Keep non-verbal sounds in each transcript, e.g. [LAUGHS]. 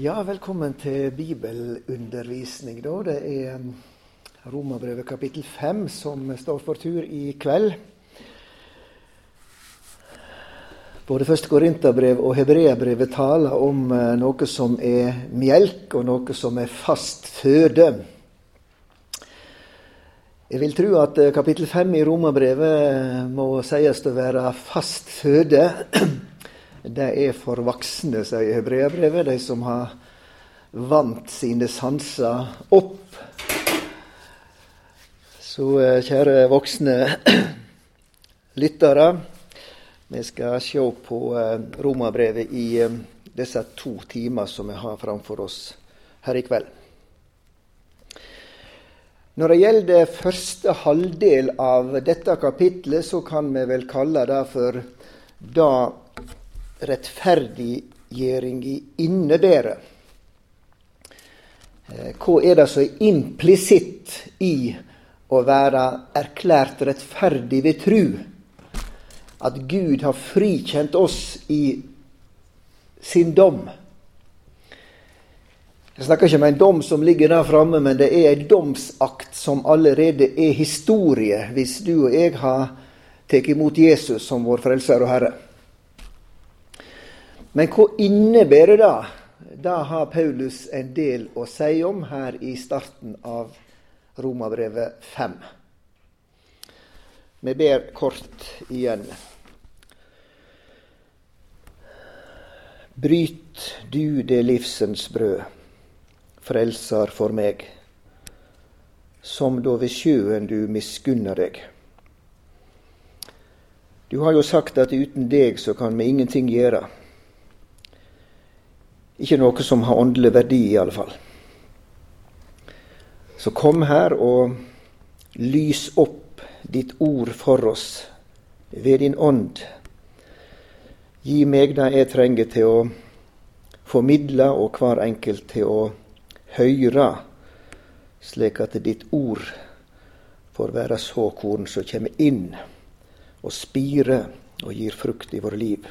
Ja, velkommen til bibelundervisning. Da. Det er romabrevet Romerbrevet kapittel 5 som står for tur i kveld. Både første Korinterbrev og Hebreabrevet taler om uh, noe som er melk, og noe som er fast føde. Jeg vil tro at uh, kapittel 5 i Romerbrevet må sies å være fast føde. [CLEARS THROAT] det er for voksne, sier hebreabrevet. de som har vant sine sanser opp. Så eh, kjære voksne [CLEARS THROAT] lyttere, vi skal se på Romabrevet i eh, disse to timer som vi har framfor oss her i kveld. Når det gjelder første halvdel av dette kapitlet, så kan vi vel kalle det for da rettferdiggjøring innebærer. Eh, hva er det som er implisitt i å være erklært rettferdig ved tru? At Gud har frikjent oss i sin dom. Jeg snakker ikke om en dom som ligger der framme, men det er en domsakt som allerede er historie, hvis du og jeg har tatt imot Jesus som vår frelser og Herre. Men hva innebærer det? Det har Paulus en del å si om her i starten av Romabrevet 5. Vi ber kort igjen. Bryt du det livsens brød, frelser for meg, som da ved sjøen du miskunner deg. Du har jo sagt at uten deg så kan vi ingenting gjøre. Ikke noe som har åndelig verdi, i alle fall. Så kom her og lys opp ditt ord for oss ved din ånd. Gi meg det jeg trenger til å formidle, og hver enkelt til å høre, slik at ditt ord får være såkorn som kommer inn og spirer og gir frukt i våre liv.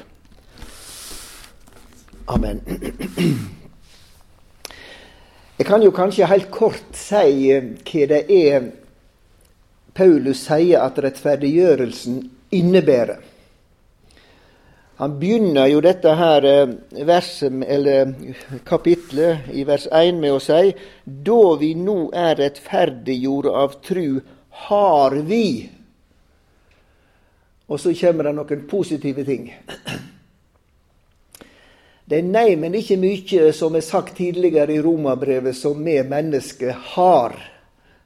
Amen. Jeg kan jo kanskje helt kort si eh, hva det er Paulus sier at rettferdiggjørelsen innebærer. Han begynner jo dette her eh, verset, eller kapitlet i vers 1 med å si Da vi nå er rettferdiggjorde av tru, har vi Og så kommer det noen positive ting. Det er nei, men ikke mye, som er sagt tidligere i Romabrevet, som vi mennesker har,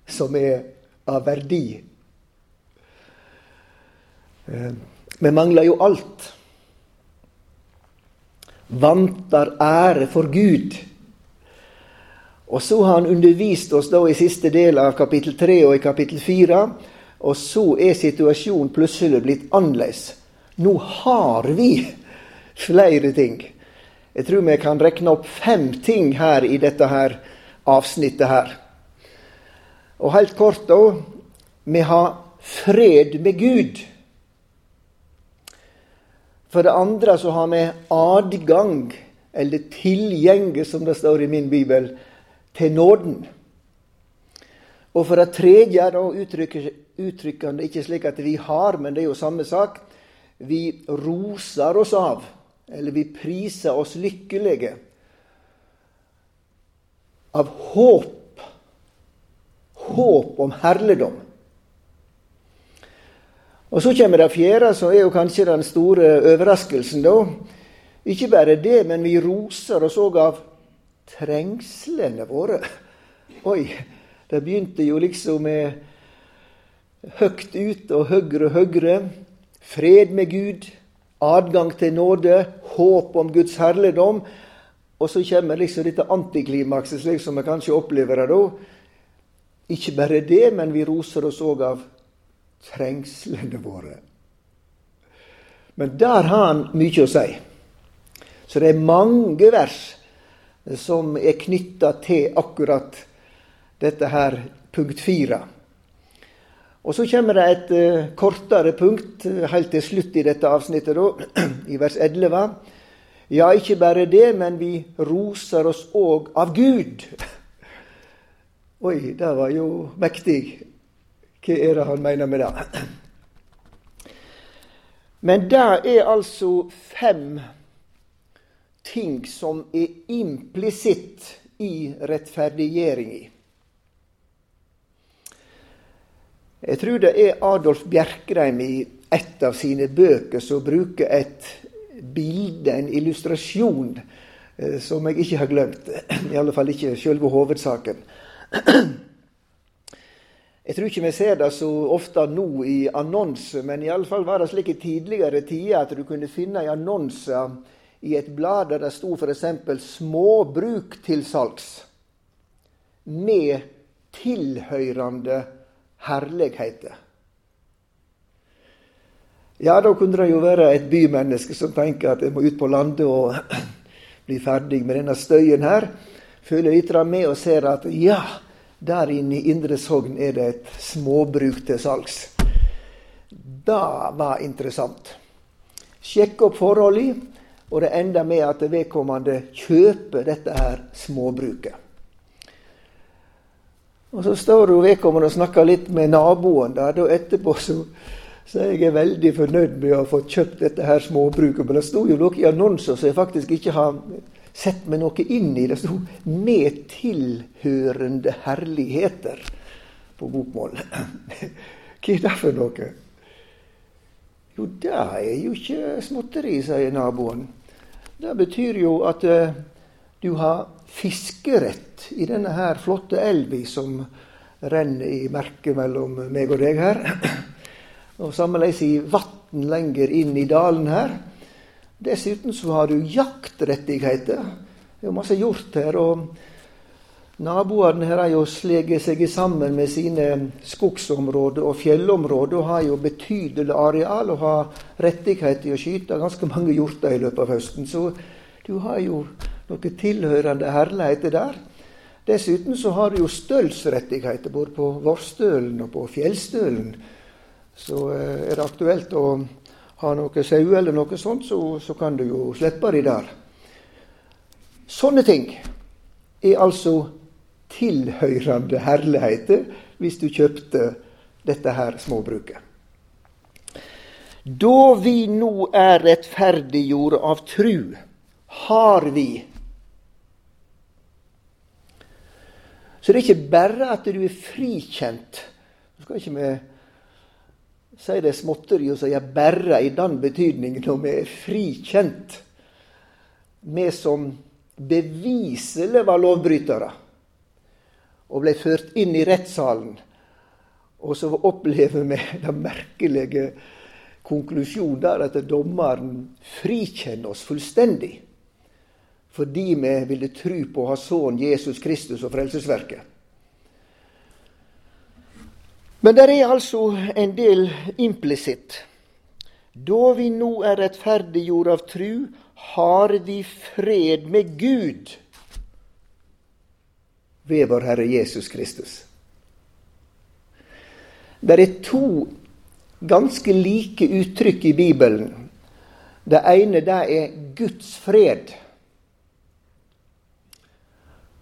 som er av verdi. Eh, vi mangler jo alt. Vantar ære for Gud. Og så har han undervist oss da i siste del av kapittel 3 og i kapittel 4. Og så er situasjonen plutselig blitt annerledes. Nå har vi flere ting. Jeg tror vi kan rekne opp fem ting her i dette her avsnittet her. Og helt kort, da vi har fred med Gud. For det andre så har vi adgang, eller tilgjenge, som det står i min bibel, til nåden. Og for det tredje, da det ikke slik at vi har, men det er jo samme sak. Vi roser oss av eller vi priser oss lykkelige av håp. Håp om herligdom. Og så kommer det fjerde, som er jo kanskje den store overraskelsen, da. Ikke bare det, men vi roser oss òg av trengslene våre. Oi, det begynte jo liksom med høgt ut og høgre og høgre. Fred med Gud adgang til nåde, håp om Guds herligdom. Og så kommer liksom dette antiklimakset, slik som vi kanskje opplever det da. Ikke bare det, men vi roser oss òg av trengslene våre. Men der har han mye å si. Så det er mange vers som er knytta til akkurat dette her punkt fire. Og så kommer det et uh, kortere punkt uh, helt til slutt i dette avsnittet, da, [CLEARS THROAT] i vers 11. Ja, ikke bare det, men vi roser oss òg av Gud. [LAUGHS] Oi, det var jo mektig. Hva er det han mener med det? [CLEARS THROAT] Men det er altså fem ting som er implisitt i rettferdiggjeringa. Jeg tror det er Adolf Bjerkreim i et av sine bøker som bruker et bilde, en illustrasjon, eh, som jeg ikke har glemt. [CLEARS THROAT] I alle fall ikke selve hovedsaken. [CLEARS THROAT] Jeg tror ikke vi ser det så ofte nå i annonser, men i alle fall var det slik i tidligere tider at du kunne finne i annonser i et blad der det sto f.eks. 'småbruk til salgs' med tilhørende herligheter. Ja, da kunne det jo være et bymenneske som tenker at jeg må ut på landet og [CLEARS THROAT] bli ferdig med denne støyen her. Føler litt med og ser at ja, der inne i Indre Sogn er det et småbruk til salgs. Det var interessant. Sjekke opp forholdene, og det ender med at vedkommende kjøper dette her småbruket. Og Så står hun vedkommende og snakker litt med naboen. Da, da etterpå så, så er jeg veldig fornøyd med å ha fått kjøpt dette her småbruket. Men det sto jo noe i annonser som jeg faktisk ikke har sett meg noe inn i. Det sto 'med tilhørende herligheter' på bokmål. [LAUGHS] Hva er det for noe? Jo, det er jo ikke småtteri, sier naboen. Det betyr jo at uh, du har fiskerett i denne her flotte elva som renner i merket mellom meg og deg her. Og sammeleis i vann lenger inn i dalen her. Dessuten så har du jaktrettigheter. Det er jo masse hjort her. og Naboene her har jo sleget seg sammen med sine skogsområder og fjellområder og har jo betydelig areal og har rettighet til å skyte ganske mange hjorter i løpet av høsten. Så du har jo noe tilhørende herligheter der. Dessuten så har du jo stølsrettigheter både på vårstølen og på Fjellstølen. Så eh, er det aktuelt å ha noe sau eller noe sånt, så, så kan du jo slippe de der. Sånne ting er altså tilhørende herligheter hvis du kjøpte dette her småbruket. Da vi nå er rettferdiggjorde av tru, har vi Så det er ikke bare at du er frikjent. Nå skal ikke vi si det småtteri og si 'bare' i den betydningen når vi er frikjent. Vi som beviselig var lovbrytere og ble ført inn i rettssalen. Og så opplever vi den merkelige konklusjonen der at dommeren frikjenner oss fullstendig fordi vi ville tro på å ha sønnen Jesus Kristus og Frelsesverket. Men det er altså en del implisitt. Da vi nå er rettferdiggjort av tru, har vi fred med Gud ved vår Herre Jesus Kristus. Det er to ganske like uttrykk i Bibelen. Det ene det er Guds fred.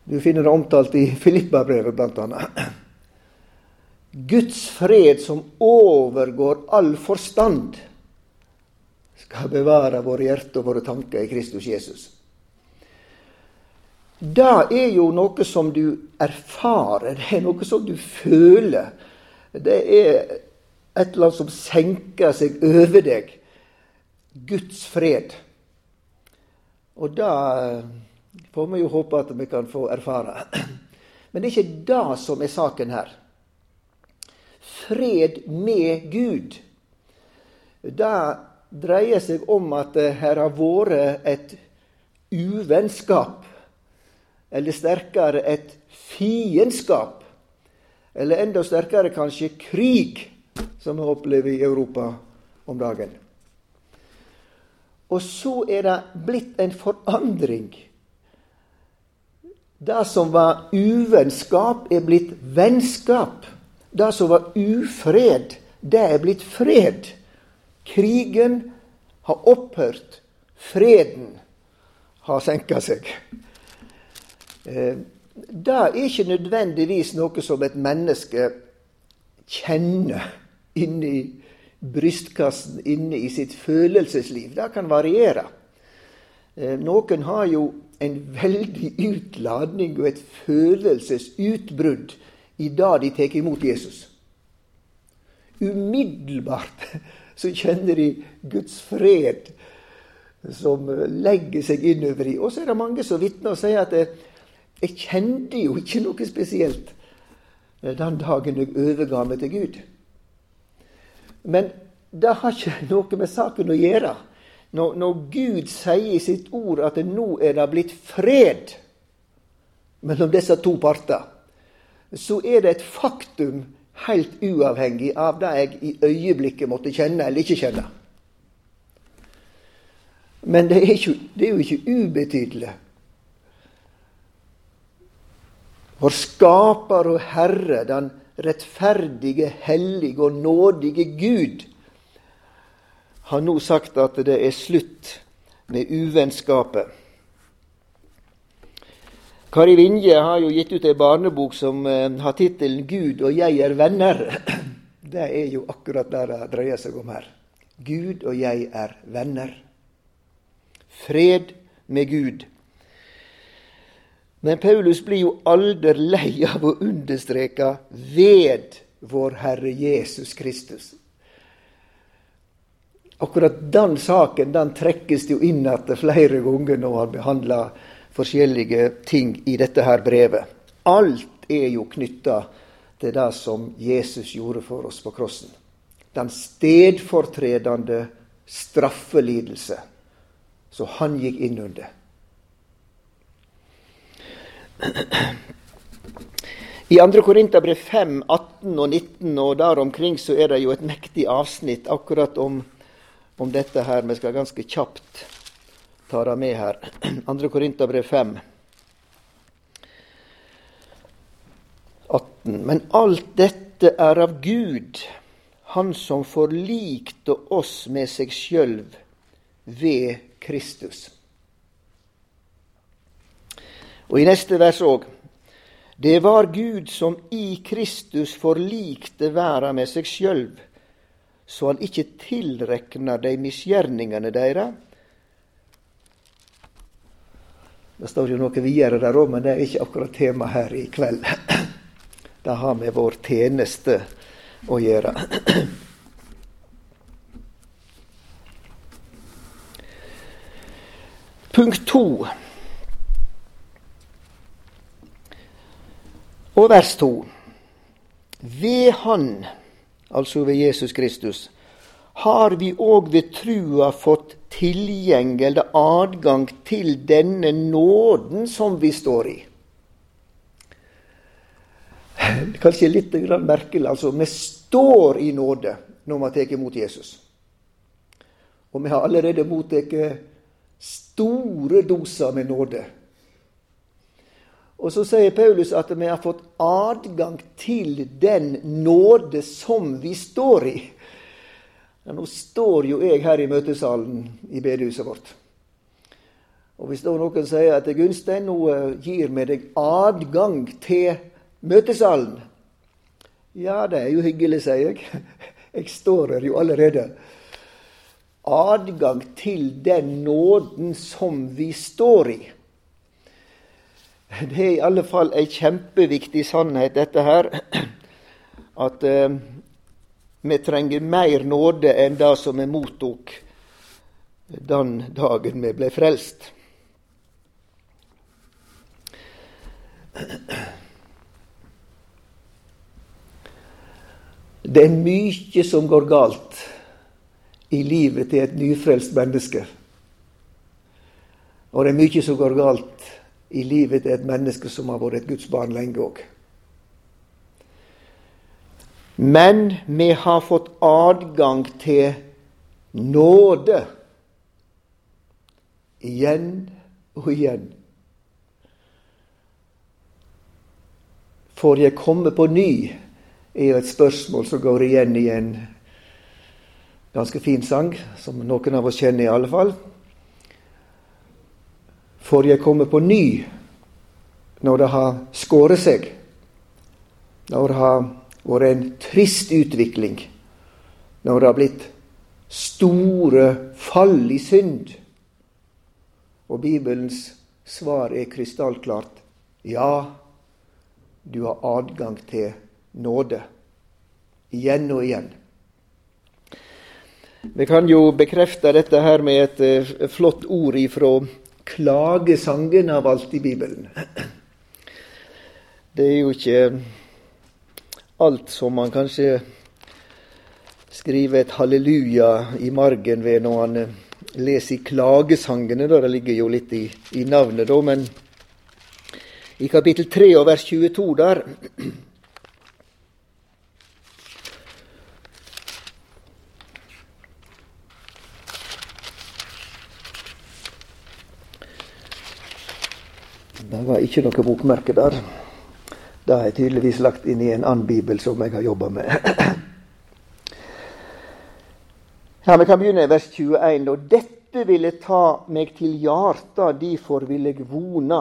Du finner det omtalt i Filippa-brevet, bl.a. Guds fred som overgår all forstand, skal bevare våre hjerter og våre tanker i Kristus Jesus. Det er jo noe som du erfarer, det er noe som du føler. Det er et eller annet som senker seg over deg. Guds fred. Og det får vi jo håpe at vi kan få erfare. Men det er ikke det som er saken her. Fred med Gud. Det dreier seg om at det her har vært et uvennskap. Eller sterkere et fiendskap. Eller enda sterkere kanskje krig, som vi opplever i Europa om dagen. Og så er det blitt en forandring det som var uvennskap, er blitt vennskap. Det som var ufred, det er blitt fred. Krigen har opphørt. Freden har senka seg. Eh, det er ikke nødvendigvis noe som et menneske kjenner inni brystkassen, inne i sitt følelsesliv. Det kan variere. Eh, noen har jo en veldig utladning og et følelsesutbrudd i det de tar imot Jesus. Umiddelbart så kjenner de Guds fred som legger seg innover i. Og så er det mange som vitner og sier at jeg kjente jo ikke noe spesielt den dagen jeg overga meg til Gud. Men det har ikke noe med saken å gjøre. Når, når Gud sier i sitt ord at nå er det blitt fred mellom disse to parter, så er det et faktum helt uavhengig av det jeg i øyeblikket måtte kjenne eller ikke kjenne. Men det er, ikke, det er jo ikke ubetydelig. Vår skaper og Herre, den rettferdige, hellige og nådige Gud, har nå sagt at det er slutt med uvennskapet. Kari Vinje har jo gitt ut ei barnebok som eh, har tittelen 'Gud og jeg er venner'. [CLEARS THROAT] Det er jo akkurat det det dreier seg om her. Gud og jeg er venner. Fred med Gud. Men Paulus blir jo aldri lei av å understreke 'ved vår Herre Jesus Kristus'. Akkurat den saken den trekkes jo inn igjen flere ganger når han behandler forskjellige ting i dette her brevet. Alt er jo knytta til det som Jesus gjorde for oss på krossen. Den stedfortredende straffelidelse som han gikk inn under. I 2. Korinterbrev 5, 18 og 19 og der omkring så er det jo et mektig avsnitt akkurat om, om dette her. Vi skal ganske kjapt ta det med her. [CLEARS THROAT] 2. Korinterbrev 5. 18. Men alt dette er av Gud, Han som forlikte oss med seg sjølv ved Kristus. Og i neste vers òg. Det var Gud som i Kristus forlikte verda med seg sjølv, så han ikkje tilrekna dei misgjerningane deres. Det står jo noe videre der òg, men det er ikke akkurat tema her i kveld. [CLEARS THROAT] Det har med vår tjeneste å gjøre. [CLEARS THROAT] Punkt to. Og vers to. Ved Han, altså ved Jesus Kristus, har vi òg ved trua fått tilgjenge eller adgang til denne nåden som vi står i. Kanskje litt merkelig. altså Vi står i nåde når vi tar imot Jesus. Og vi har allerede mottatt store doser med nåde. Og så sier Paulus at vi har fått adgang til den nåde som vi står i. Ja, nå står jo jeg her i møtesalen i bedehuset vårt. Og hvis da noen sier at Gunstein, nå eh, gir vi deg adgang til møtesalen Ja, det er jo hyggelig, sier jeg. [LAUGHS] Jeg står her jo allerede. Adgang til den nåden som vi står i. Det er i alle fall ei kjempeviktig sannhet, dette her. At eh, vi trenger mer nåde enn det som vi mottok den dagen vi ble frelst. Det er mye som går galt i livet til et nyfrelst menneske. Og det er mye som går galt i livet til et menneske som har vært et Guds barn lenge òg. Men vi har fått adgang til nåde igjen og igjen. Får jeg komme på ny? er jo et spørsmål som går igjen i en ganske fin sang, som noen av oss kjenner i alle fall. Får jeg komme på ny når det har skåret seg, når det har vært en trist utvikling, når det har blitt store fall i synd. Og Bibelens svar er krystallklart ja, du har adgang til nåde. Igjen og igjen. Vi kan jo bekrefte dette her med et uh, flott ord ifra klagesangen av alt i Bibelen. Det er jo ikke alt som man kanskje skriver et halleluja i margen ved når han uh, leser i klagesangene. Da. Det ligger jo litt i, i navnet, da. Men i kapittel 3 og vers 22 der Det var ikke noe bokmerke der. Det er tydeligvis lagt inn i en annen bibel som jeg har jobba med. Ja, Vi kan begynne i vers 21. Og dette ville ta meg til hjarta, difor vil jeg vona.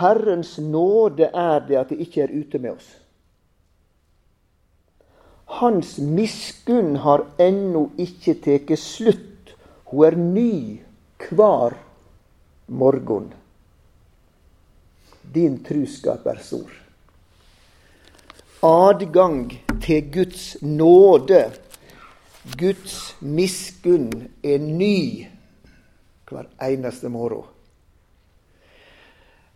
Herrens nåde er det at det ikke er ute med oss. Hans miskunn har ennå ikke tatt slutt. Hun er ny hver morgen. Din truskap er stor. Adgang til Guds nåde, Guds miskunn, er ny hver eneste morgen.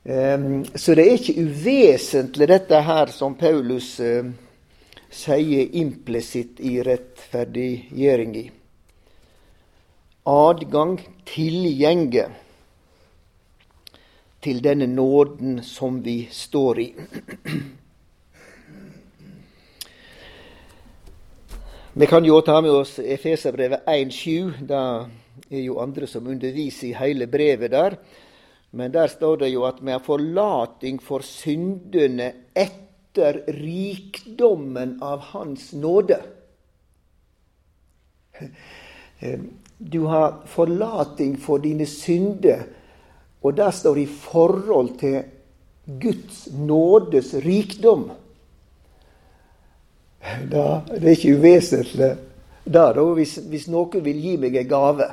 Så det er ikke uvesentlig, dette her som Paulus uh, sier implisitt i rettferdiggjøringa. Adgang, tilgjenge til denne nåden som vi står i. Vi kan jo ta med oss Efeserbrevet 1,7. Det er jo andre som underviser i hele brevet der. Men der står det jo at vi har forlating for syndene etter rikdommen av Hans nåde. Du har forlating for dine synder og det står i forhold til Guds nådes rikdom. Da, det er ikke uvesentlig da, da, hvis, hvis noen vil gi meg en gave.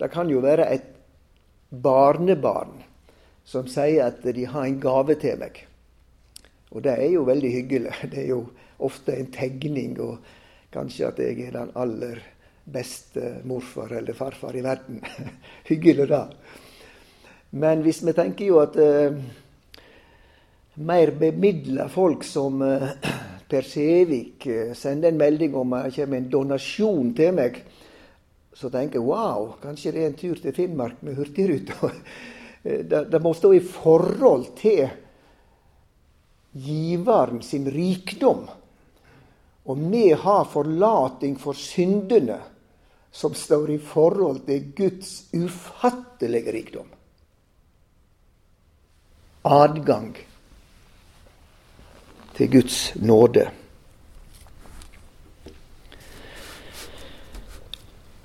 Det kan jo være et barnebarn som sier at de har en gave til meg. Og det er jo veldig hyggelig. Det er jo ofte en tegning, og kanskje at jeg er den aller beste morfar eller farfar i verden. [LAUGHS] hyggelig, da. Men hvis vi tenker jo at eh, mer bemidla folk som eh, Per Sævik eh, sender en melding om at det kommer en donasjon til meg, så tenker jeg wow, kanskje det er en tur til Finnmark med Hurtigruta. [LAUGHS] det, det må stå i forhold til giveren sin rikdom. Og vi har forlating for syndene som står i forhold til Guds ufattelige rikdom adgang til Guds nåde.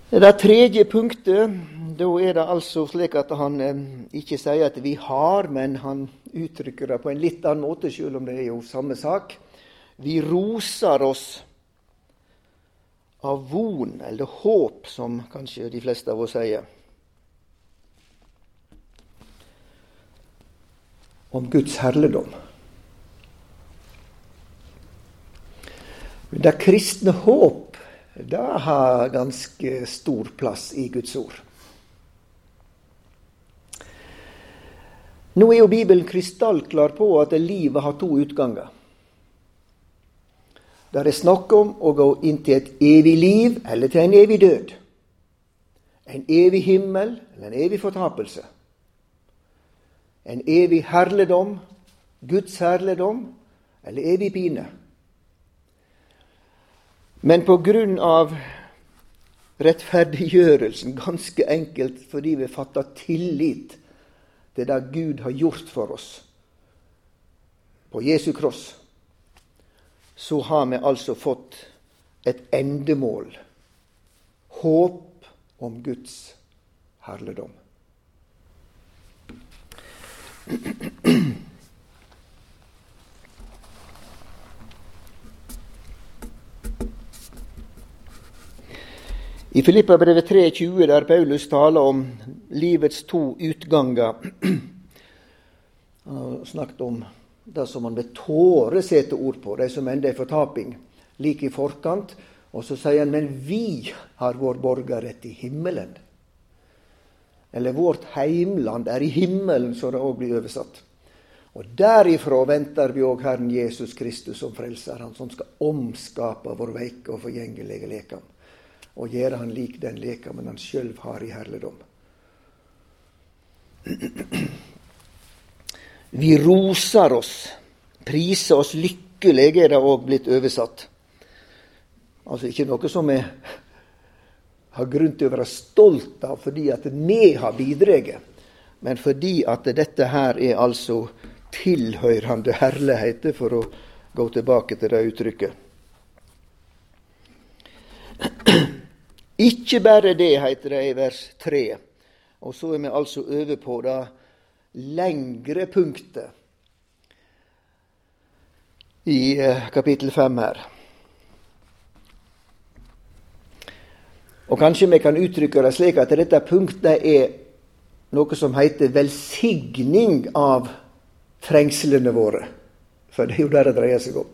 Det tredje punktet, da er det altså slik at han eh, ikke sier at vi har, men han uttrykker det på en litt annen måte, selv om det er jo samme sak. Vi roser oss av von, eller håp, som kanskje de fleste av oss sier. Om Guds herligdom. Det kristne håp det har ganske stor plass i Guds ord. Nå er jo Bibelen krystallklar på at livet har to utganger. Der er snakk om å gå inn til et evig liv eller til en evig død. En evig himmel eller en evig fortapelse en evig herligdom, Guds herligdom, eller evig pine. Men på grunn av rettferdiggjørelsen, ganske enkelt fordi vi fatter tillit til det Gud har gjort for oss på Jesu kross, så har vi altså fått et endemål. Håp om Guds herligdom. I Filippabrevet 3,20, der Paulus taler om livets to utganger Han har snakket om det som han med tårer setter ord på, de som ender i fortaping, like i forkant. Og så sier han men vi har vår borgerrett i himmelen. Eller vårt heimland er i himmelen, så det òg blir oversatt. Og derifra venter vi òg Herren Jesus Kristus som frelser, han som skal omskape vår veike og forgjengelige lekam og gjøre han lik den lekamen han sjøl har i herligdom. [CLEARS THROAT] Vi roser oss, priser oss lykkelige, er det òg blitt oversatt. Altså ikke noe som vi har grunn til å være stolt av fordi at vi har bidratt, men fordi at dette her er altså tilhørende herligheter, for å gå tilbake til det uttrykket. Ikke bare det, heter det i vers 3. Og så er vi altså over på det lengre punktet i eh, kapittel 5 her. Og kanskje vi kan uttrykke det slik at dette punktet er noe som heter velsigning av trengslene våre. For det er jo det det dreier seg om.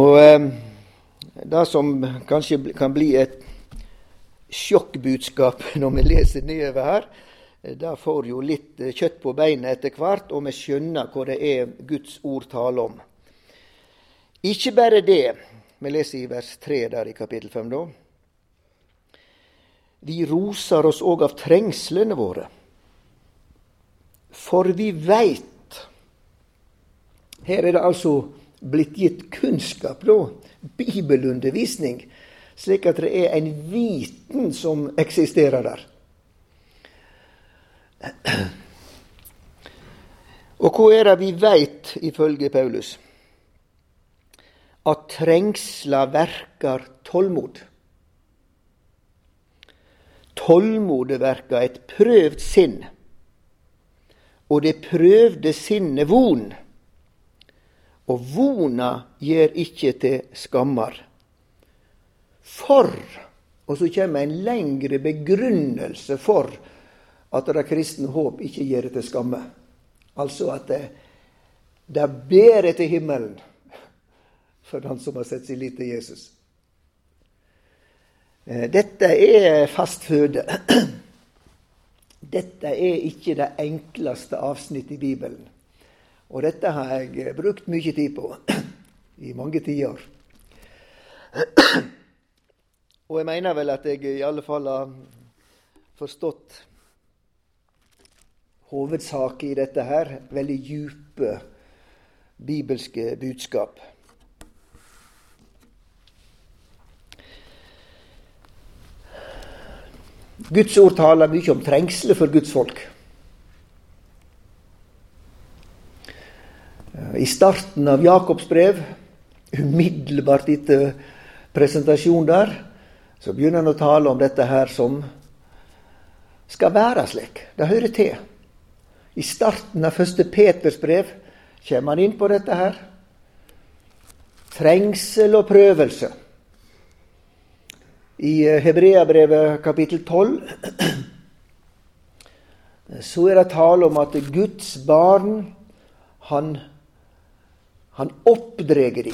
Og eh, det som kanskje kan bli et sjokkbudskap [LAUGHS] når vi leser nedover her, det får jo litt kjøtt på beinet etter hvert, og vi skjønner hva det er Guds ord taler om. Ikke bare det. Vi leser i vers 3 der i kapittel 5, da. Vi roser oss òg av trengslene våre, for vi veit Her er det altså blitt gitt kunnskap, da, bibelundervisning, slik at det er en viten som eksisterer der. Og hva er det vi veit, ifølge Paulus? At trengsla verkar tålmod. Tålmodet verkar et prøvd sinn, og det prøvde sinnet von og vona gjer ikkje til skammar. For Og så kjem en lengre begrunnelse for at det kristne håp ikke gjør det til skamme. Altså at det, det ber til himmelen for han som har sett sin til Jesus. Eh, dette er fast føde. [CLEARS THROAT] Dette er ikke det enkleste avsnittet i Bibelen. Og dette har jeg brukt mye tid på [CLEARS THROAT] i mange tiår. [CLEARS THROAT] Og jeg mener vel at jeg i alle fall har forstått hovedsaken i dette her. Veldig djupe bibelske budskap. Guds ord taler mye om trengsler for Guds folk. I starten av Jakobs brev, umiddelbart etter presentasjonen der, så begynner han å tale om dette her som skal være slik. Det hører til. I starten av første Peters brev kommer han inn på dette her. Trengsel og prøvelse. I eh, Hebreabrevet kapittel 12 [CLEARS THROAT] så er det tale om at Guds barn, han han oppdreger de.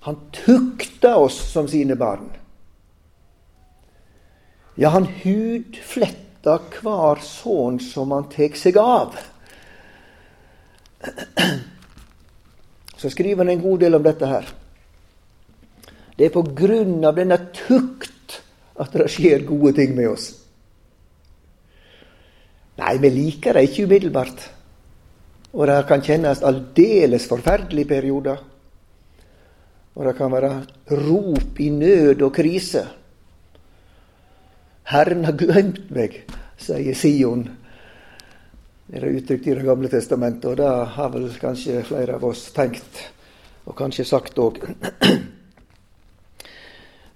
Han tukter oss som sine barn. Ja, han hudfletter hver sønn som han tar seg av. [CLEARS THROAT] Så skriver han en god del om dette her. Det er på grunn av denne tukt at det skjer gode ting med oss. Nei, vi liker det ikke umiddelbart. Og det kan kjennes aldeles forferdelige perioder. Og det kan være rop i nød og krise. Herren har glemt meg, sier Sion. Det er uttrykt i Det gamle testamentet, og det har vel kanskje flere av oss tenkt, og kanskje sagt òg. [CLEARS THROAT]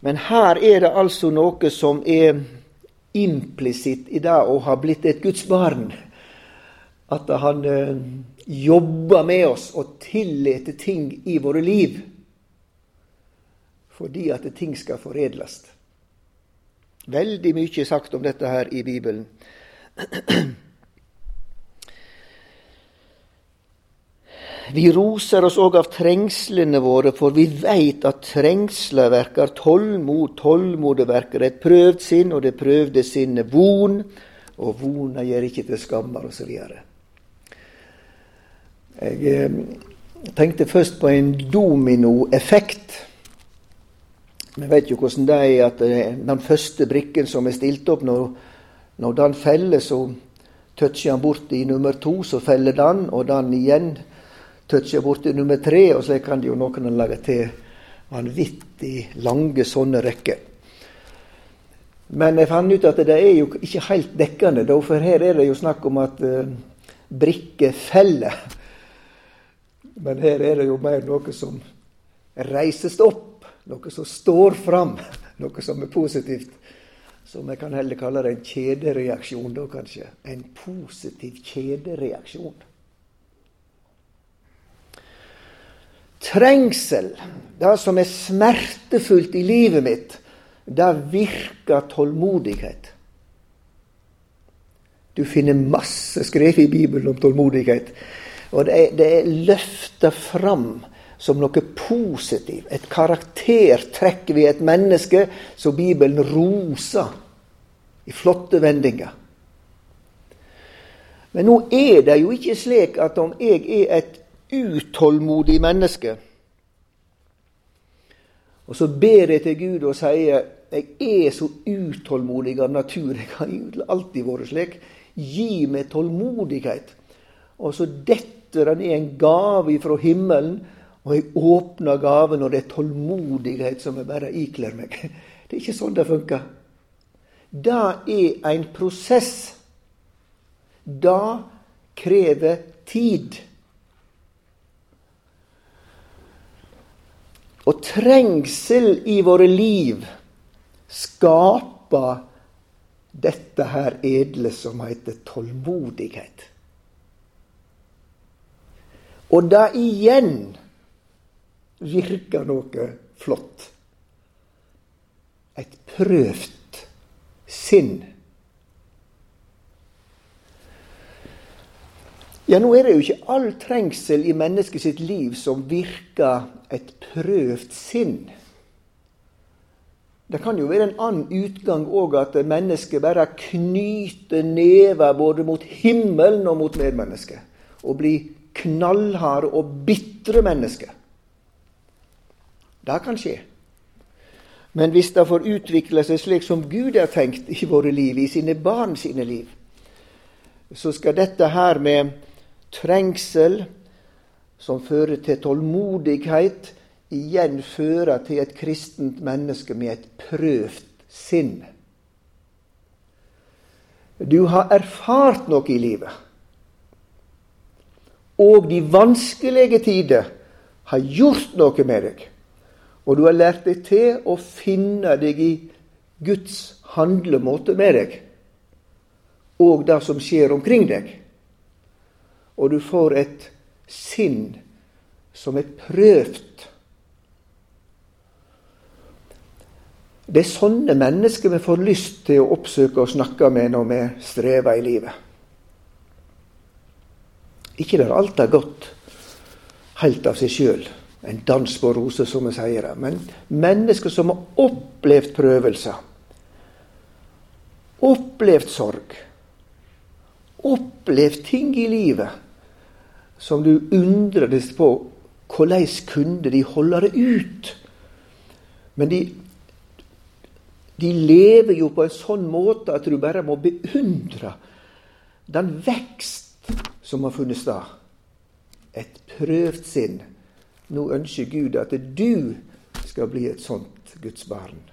Men her er det altså noe som er implisitt i det å ha blitt et Guds barn. At han eh, jobber med oss og tillater ting i våre liv fordi at ting skal foredles. Veldig mye er sagt om dette her i Bibelen. [CLEARS THROAT] Vi roser oss òg av trengslene våre, for vi veit at trengsler verkar tålmod, tålmodet verkar et prøvd sinn, og det prøvde sinnet von, og vona gjør ikke til skammer, osv. Jeg eh, tenkte først på en dominoeffekt. Vi vet jo hvordan det er at eh, den første brikken som er stilt opp, når, når den feller, så toucher han bort i nummer to, så feller den, og den igjen toucher borti nummer tre, og så kan jo noen lage til vanvittig lange sånne rekker. Men jeg fant ut at det er jo ikke helt dekkende, for her er det jo snakk om at uh, brikker feller. Men her er det jo mer noe som reises opp, noe som står fram, noe som er positivt. Som jeg kan heller kalle det en kjedereaksjon, da kanskje. En positiv kjedereaksjon. Trengsel, det som er smertefullt i livet mitt, det virker tålmodighet. Du finner masse skrevet i Bibelen om tålmodighet. Og det er, det er løfta fram som noe positivt, et karaktertrekk ved et menneske som Bibelen roser i flotte vendinger. Men nå er det jo ikke slik at om jeg er et utålmodig menneske. Og så ber jeg til Gud og sier jeg er så utålmodig av natur. Jeg har alltid vært slik. Gi meg tålmodighet. Og så detter den i en gave fra himmelen, og jeg åpner gaven, og det er tålmodighet som jeg bare ikler meg. [LAUGHS] Det er ikke sånn det funker. Det er en prosess. Det krever tid. Og trengsel i våre liv skaper dette her edle som heter tålmodighet. Og det igjen virker noe flott. Et prøvd sinn. Ja, nå er det jo ikke all trengsel i mennesket sitt liv som virker et prøvd sinn. Det kan jo være en annen utgang òg, at mennesket bare knyter never både mot himmelen og mot medmennesket. Og blir knallharde og bitre mennesker. Det kan skje. Men hvis det får utvikle seg slik som Gud har tenkt i våre liv, i sine barn sine liv, så skal dette her med trengsel som fører til tålmodighet, igjen fører til et kristent menneske med et prøvd sinn. Du har erfart noe i livet. Og de vanskelige tider har gjort noe med deg. Og du har lært deg til å finne deg i Guds handlemåte med deg, og det som skjer omkring deg og du får et sinn som er prøvd. Det er sånne mennesker vi får lyst til å oppsøke og snakke med når vi strever i livet. Ikke der alt er godt helt av seg sjøl, en dans på roser, som vi sier det, men mennesker som har opplevd prøvelser, opplevd sorg, opplevd ting i livet som du undrer deg på hvordan kunne de holde det ut? Men de, de lever jo på en sånn måte at du bare må beundre den vekst som har funnet sted. Et prøvd sinn. Nå ønsker Gud at du skal bli et sånt Guds barn.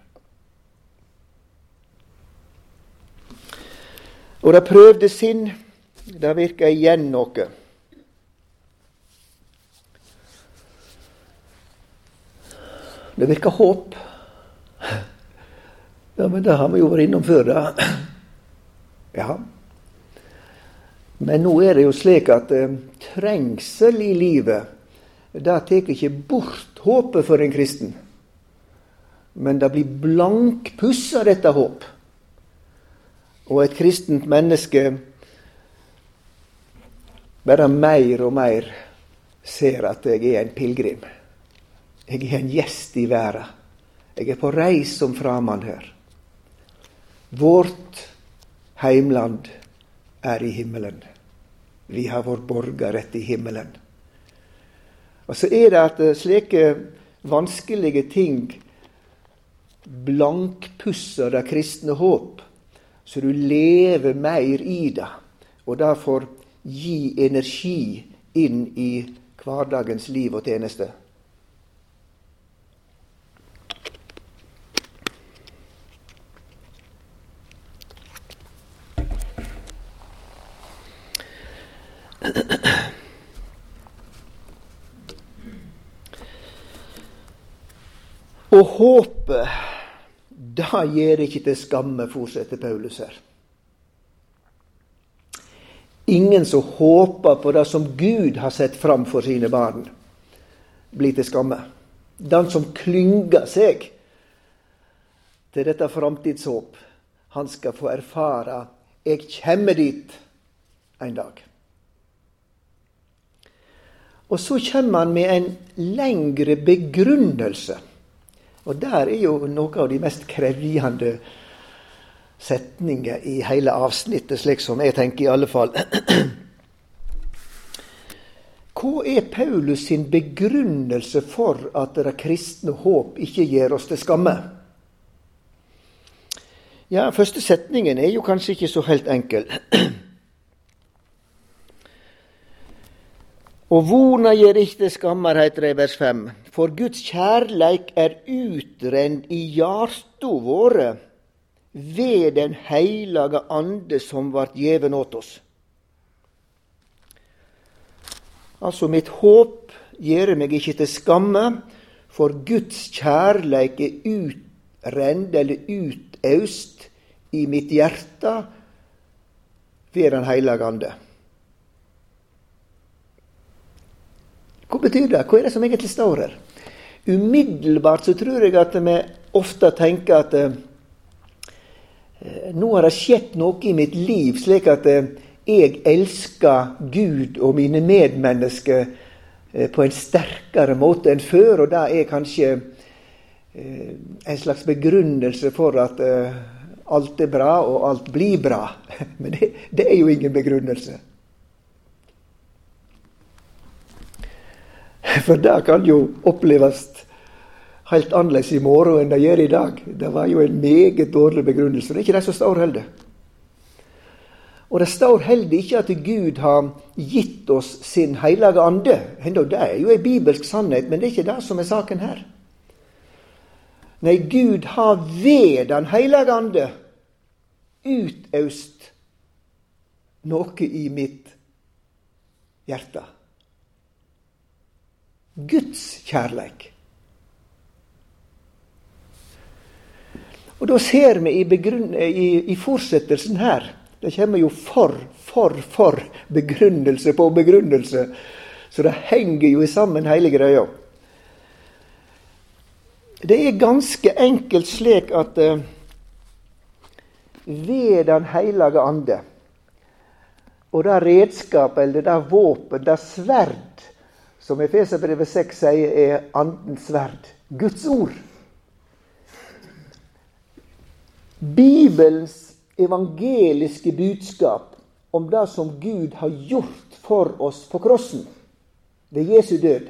Og det prøvde sinn, det virka igjen noe. Det virker håp. Ja, men det har vi jo vært innom før. da. Ja, men nå er det jo slik at eh, trengsel i livet det tar ikke bort håpet for en kristen. Men det blir blankpussa, dette håp. Og et kristent menneske bare mer og mer ser at jeg er en pilegrim. Jeg er en gjest i verden. Jeg er på reis som her. Vårt heimland er i himmelen. Vi har vår borgerrett i himmelen. Og så er det at slike vanskelige ting blankpusser det kristne håp, så du lever mer i det, og derfor gi energi inn i hverdagens liv og tjeneste. Og håpet, da gjør ikke til skamme, fortsetter Paulus her. Ingen som håper på det som Gud har sett fram for sine barn, blir til skamme. Den som klynger seg til dette framtidshåp, han skal få erfare 'jeg kommer dit en dag'. Og så kommer han med en lengre begrunnelse og der er jo noe av de mest krevjende setninger i hele avsnittet, slik som jeg tenker i alle fall. [CLEARS THROAT] Hva er Paulus sin begrunnelse for at det kristne håp ikke gjør oss til skamme? Ja, Første setningen er jo kanskje ikke så helt enkel. [CLEARS THROAT] Og vona gjer ikkje skammar, heiter det i vers 5. For Guds kjærleik er utrend i hjarta våre ved Den heilage Ande som vart gjeven åt oss. Altså, mitt håp gjer meg ikkje til skamme, for Guds kjærleik er utrend eller utaust i mitt hjerte ved Den heilage Ande. Hva betyr det? Hva er det som egentlig står her? Umiddelbart så tror jeg at vi ofte tenker at eh, nå har det skjedd noe i mitt liv, slik at eh, jeg elsker Gud og mine medmennesker eh, på en sterkere måte enn før. Og det er kanskje en slags begrunnelse for at alt er bra, og alt blir bra. [LAUGHS] Men det, det er jo ingen begrunnelse. [LAUGHS] For det kan jo oppleves helt annerledes i morgen enn det gjør i dag. Det var jo en meget dårlig begrunnelse. Det er ikke det som står heller. Og det står heller ikke at Gud har gitt oss sin hellige ande. Det er jo en bibelsk sannhet, men det er ikke det som er saken her. Nei, Gud har ved Den hellige ande utøst noe i mitt hjerte. Guds kjærleik. Og da ser vi i, i, i fortsettelsen her Det kommer jo for, for, for begrunnelse på begrunnelse. Så det henger jo i sammen hele greia. Det er ganske enkelt slik at uh, ved Den hellige ande og det redskapet eller det våpen, det sverd som Efeserbrevet 6 sier er Andens sverd. Guds ord. Bibelens evangeliske budskap om det som Gud har gjort for oss på krossen ved Jesu død,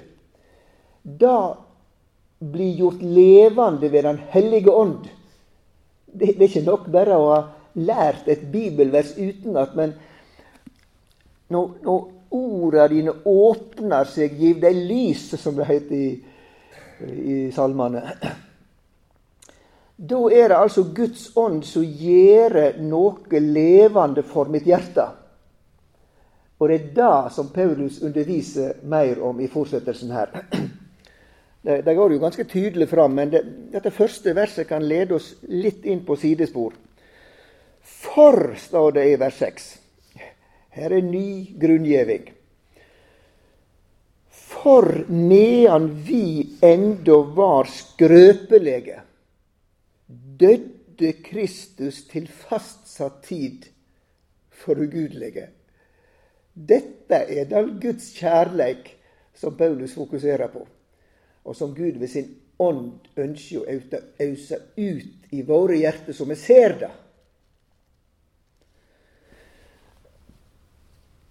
da blir gjort levende ved Den hellige ånd. Det, det er ikke nok bare å ha lært et bibelvers utenat, men når, når orda dine åpner seg, giv deg lys, som det heter i, i salmene. Da er det altså Guds ånd som gjør noe levende for mitt hjerte. Og det er det som Paulus underviser mer om i fortsettelsen her. Det, det går jo ganske tydelig fram, men det, dette første verset kan lede oss litt inn på sidespor. For, står det i vers 6. Her er ny grunngjeving. For medan vi enda var skrøpelege, døde Kristus til fastsatt tid for ugudelige. Dette er den Guds kjærleik som Paulus fokuserer på, og som Gud ved sin ånd ønsker å ause ut i våre hjerter, så vi ser det.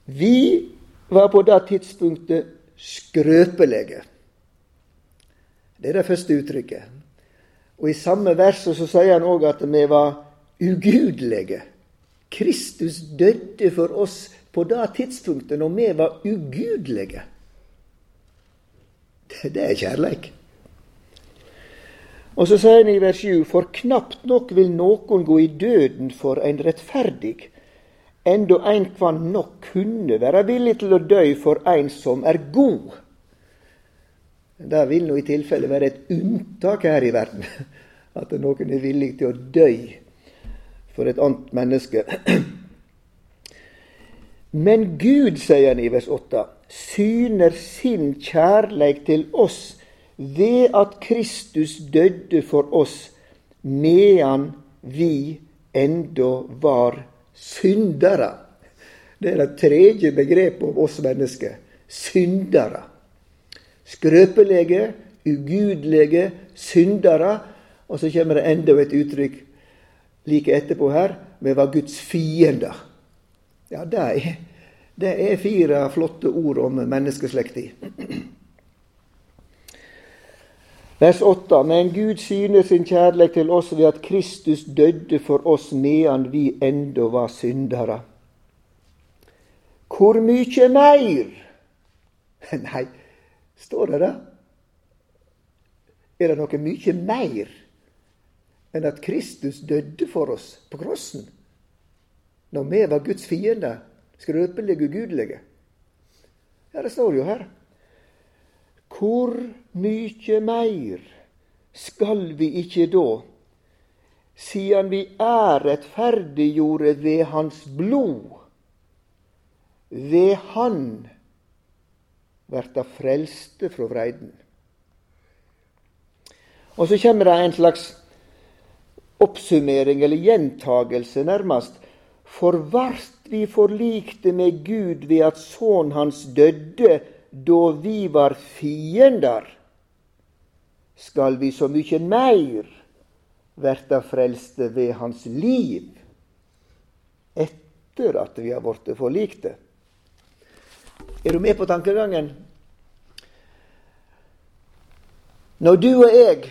Vi var på det tidspunktet skrøpelige. Det er det første uttrykket. Og I samme vers så sier han òg at vi var ugudelige. Kristus døde for oss på det tidspunktet når vi var ugudelige. Det, er kjærleik. Og så sier han i vers 7.: For knapt nok vil noen gå i døden for en rettferdig, enda ein kvann nok kunne være villig til å dø for ein som er god. Det vil nå i tilfelle være et unntak her i verden, [LAUGHS] at noen er villig til å dø for et annet menneske. [CLEARS THROAT] Men Gud, sier han i vers 8, syner sin kjærleik til oss ved at Kristus døde for oss medan vi enda var syndere. Det er det tredje begrepet om oss mennesker. Syndere. Skrøpelige, ugudelige, syndere. Og så kommer det enda et uttrykk like etterpå her. Vi var Guds fiender. Ja, det er, det er fire flotte ord om menneskeslekta. Vers 8. Men Gud syner sin kjærleik til oss ved at Kristus døde for oss medan vi enda var syndere. Hvor mykje meir? [LAUGHS] Nei, står det det? Er det noe mykje meir enn at Kristus døde for oss på krossen? når vi var Guds fiender, skrøpelige ugudelige. Ja, det står jo her. Hvor mykje meir skal vi ikkje da, siden vi er rettferdiggjorde ved Hans blod, ved Han verta frelste frå vreiden. Og så kjem det en slags oppsummering, eller gjentagelse, nærmest, for vart vi forlikte med Gud ved at sønnen hans døde da vi var fiender, skal vi så mykje meir verta frelste ved hans liv etter at vi har blitt forlikte. Er du med på tankegangen? Når du og jeg,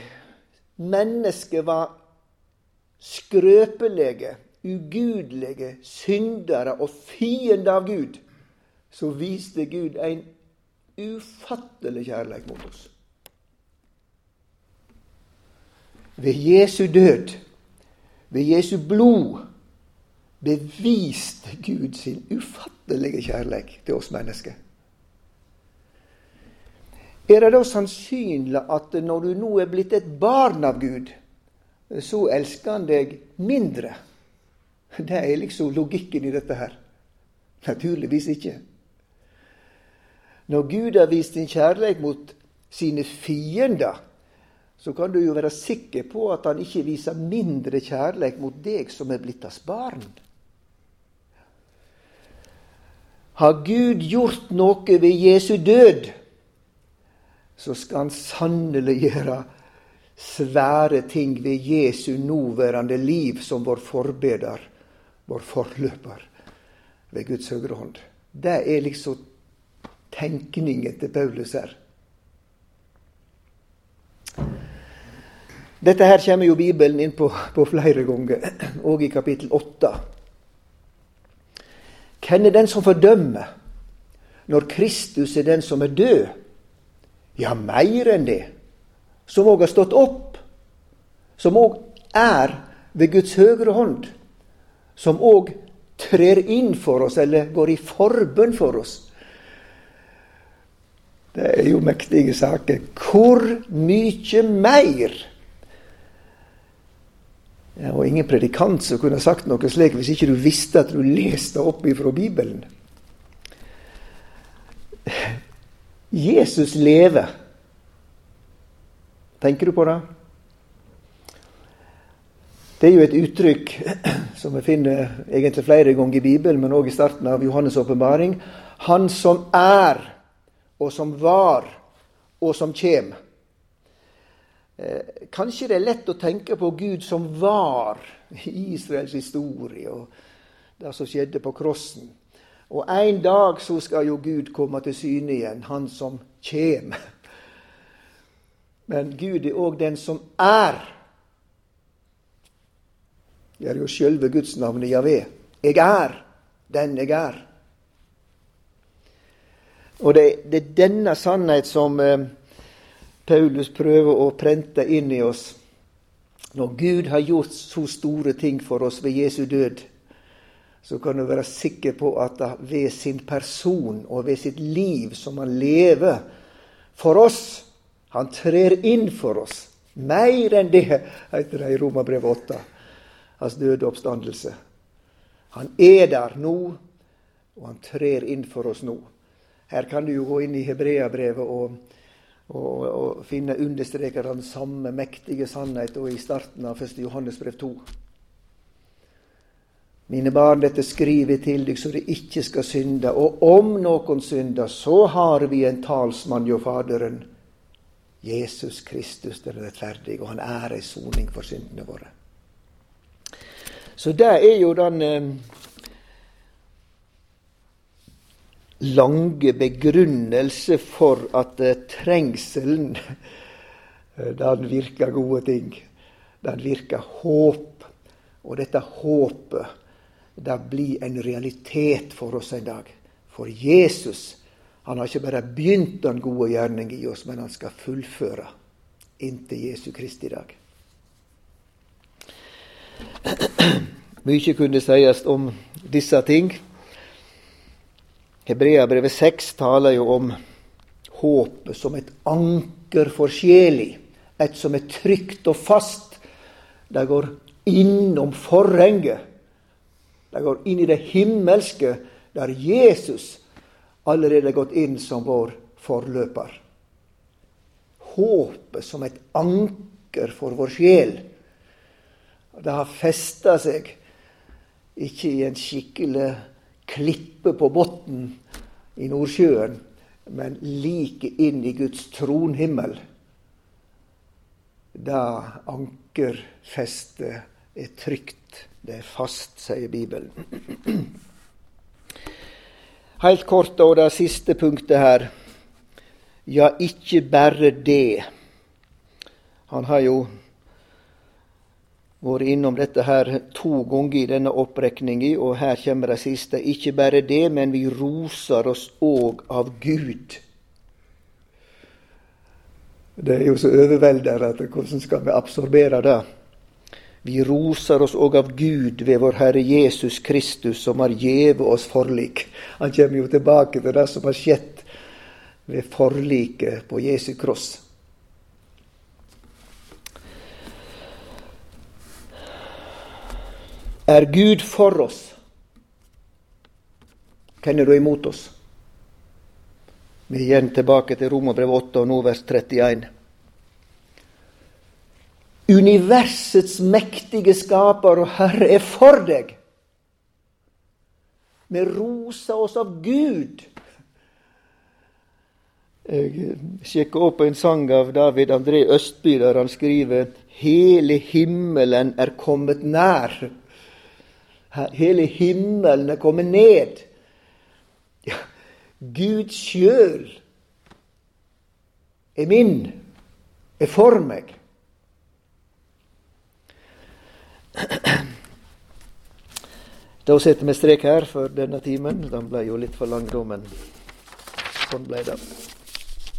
mennesker, var skrøpelige ugudelige, syndere og fiender av Gud, så viste Gud en ufattelig kjærlighet mot oss. Ved Jesu død, ved Jesu blod, beviste Gud sin ufattelige kjærlighet til oss mennesker. Er det da sannsynlig at når du nå er blitt et barn av Gud, så elsker han deg mindre? Det er liksom logikken i dette her. Naturligvis ikke. Når Gud har vist sin kjærlighet mot sine fiender, så kan du jo være sikker på at han ikke viser mindre kjærlighet mot deg som er blitt hans barn. Har Gud gjort noe ved Jesu død, så skal han sannelig gjøre svære ting ved Jesu nåværende liv som vår forbeder vår forløper ved Guds høyre hånd. Det er liksom tenkningen til Paulus her. Dette her kommer jo Bibelen inn på, på flere ganger, og i kapittel 8. Hvem er den som fordømmer, når Kristus er den som er død? Ja, mer enn det. Som òg har stått opp. Som òg er ved Guds høyre hånd som òg trer inn for oss, eller går i forbønn for oss. Det er jo mektige saker. Hvor mye mer? Ja, og ingen predikant som kunne sagt noe slik hvis ikke du visste at du leste opp ifra Bibelen. Jesus lever. Tenker du på det? Det er jo et uttrykk som vi finner egentlig flere ganger i Bibelen, men òg i starten av Johannes' åpenbaring. Han som er, og som var, og som kjem. Eh, kanskje det er lett å tenke på Gud som var i Israels historie, og det som skjedde på krossen. Og en dag så skal jo Gud komme til syne igjen, han som kjem. Men Gud er òg den som er. Det er jo sjølve gudsnavnet Javé. Jeg er den jeg er. Og det, det er denne sannhet som eh, Paulus prøver å prente inn i oss. Når Gud har gjort så store ting for oss ved Jesu død, så kan du være sikker på at ved sin person og ved sitt liv som han lever for oss Han trer inn for oss. Mer enn det, heter det i Romerbrevet 8 hans døde oppstandelse. Han er der nå, og han trer inn for oss nå. Her kan du jo gå inn i Hebreabrevet og, og, og, finne understreker den samme mektige sannhet og i starten av 1. Johannes brev 2. Mine barn, dette skriver til deg så de ikke skal synde. Og om noen synder, så har vi en talsmann jo Faderen, Jesus Kristus den rettferdige, og han er ei soning for syndene våre. Så det er jo den eh, lange begrunnelse for at eh, trengselen eh, den virker gode ting. Den virker håp. Og dette håpet det blir en realitet for oss en dag. For Jesus han har ikke bare begynt den gode gjerning i oss, men han skal fullføre inntil Jesu Kristi dag. [CLEARS THROAT] Mykje kunne sies om disse ting. Hebreabrevet 6 taler jo om håpet som et anker for sjela. Et som er trygt og fast. Det går innom forhenget. Det går inn i det himmelske, der Jesus allerede er gått inn som vår forløper. Håpet som et anker for vår sjel. Det har festa seg ikke i en skikkelig klippe på bunnen i Nordsjøen, men like inn i Guds tronhimmel. Da ankerfestet er trygt, det er fast, sier Bibelen. [CLEARS THROAT] Helt kort og det siste punktet her. Ja, ikke bare det. Han har jo vært innom dette her to ganger i denne opprekninga, og her kommer det siste. Ikke bare det, men vi roser oss òg av Gud. Det er jo så overveldende at hvordan skal vi absorbere det? Vi roser oss òg av Gud ved vår Herre Jesus Kristus, som har gjeve oss forlik. Han kommer jo tilbake til det som har skjedd ved forliket på Jesu kross. Er Gud for oss, hvem er da imot oss? Vi er igjen tilbake til Romerbrevet 8 og nå vers 31. Universets mektige skaper og Herre er for deg. Vi roser oss av Gud. Jeg sjekka opp en sang av David André Østby der han skriver 'Hele himmelen er kommet nær'. Hele himmelen er kommet ned. Ja, Gud sjøl er min, er for meg. Da setter vi strek her for denne timen. Den ble jo litt for lang, men sånn ble det.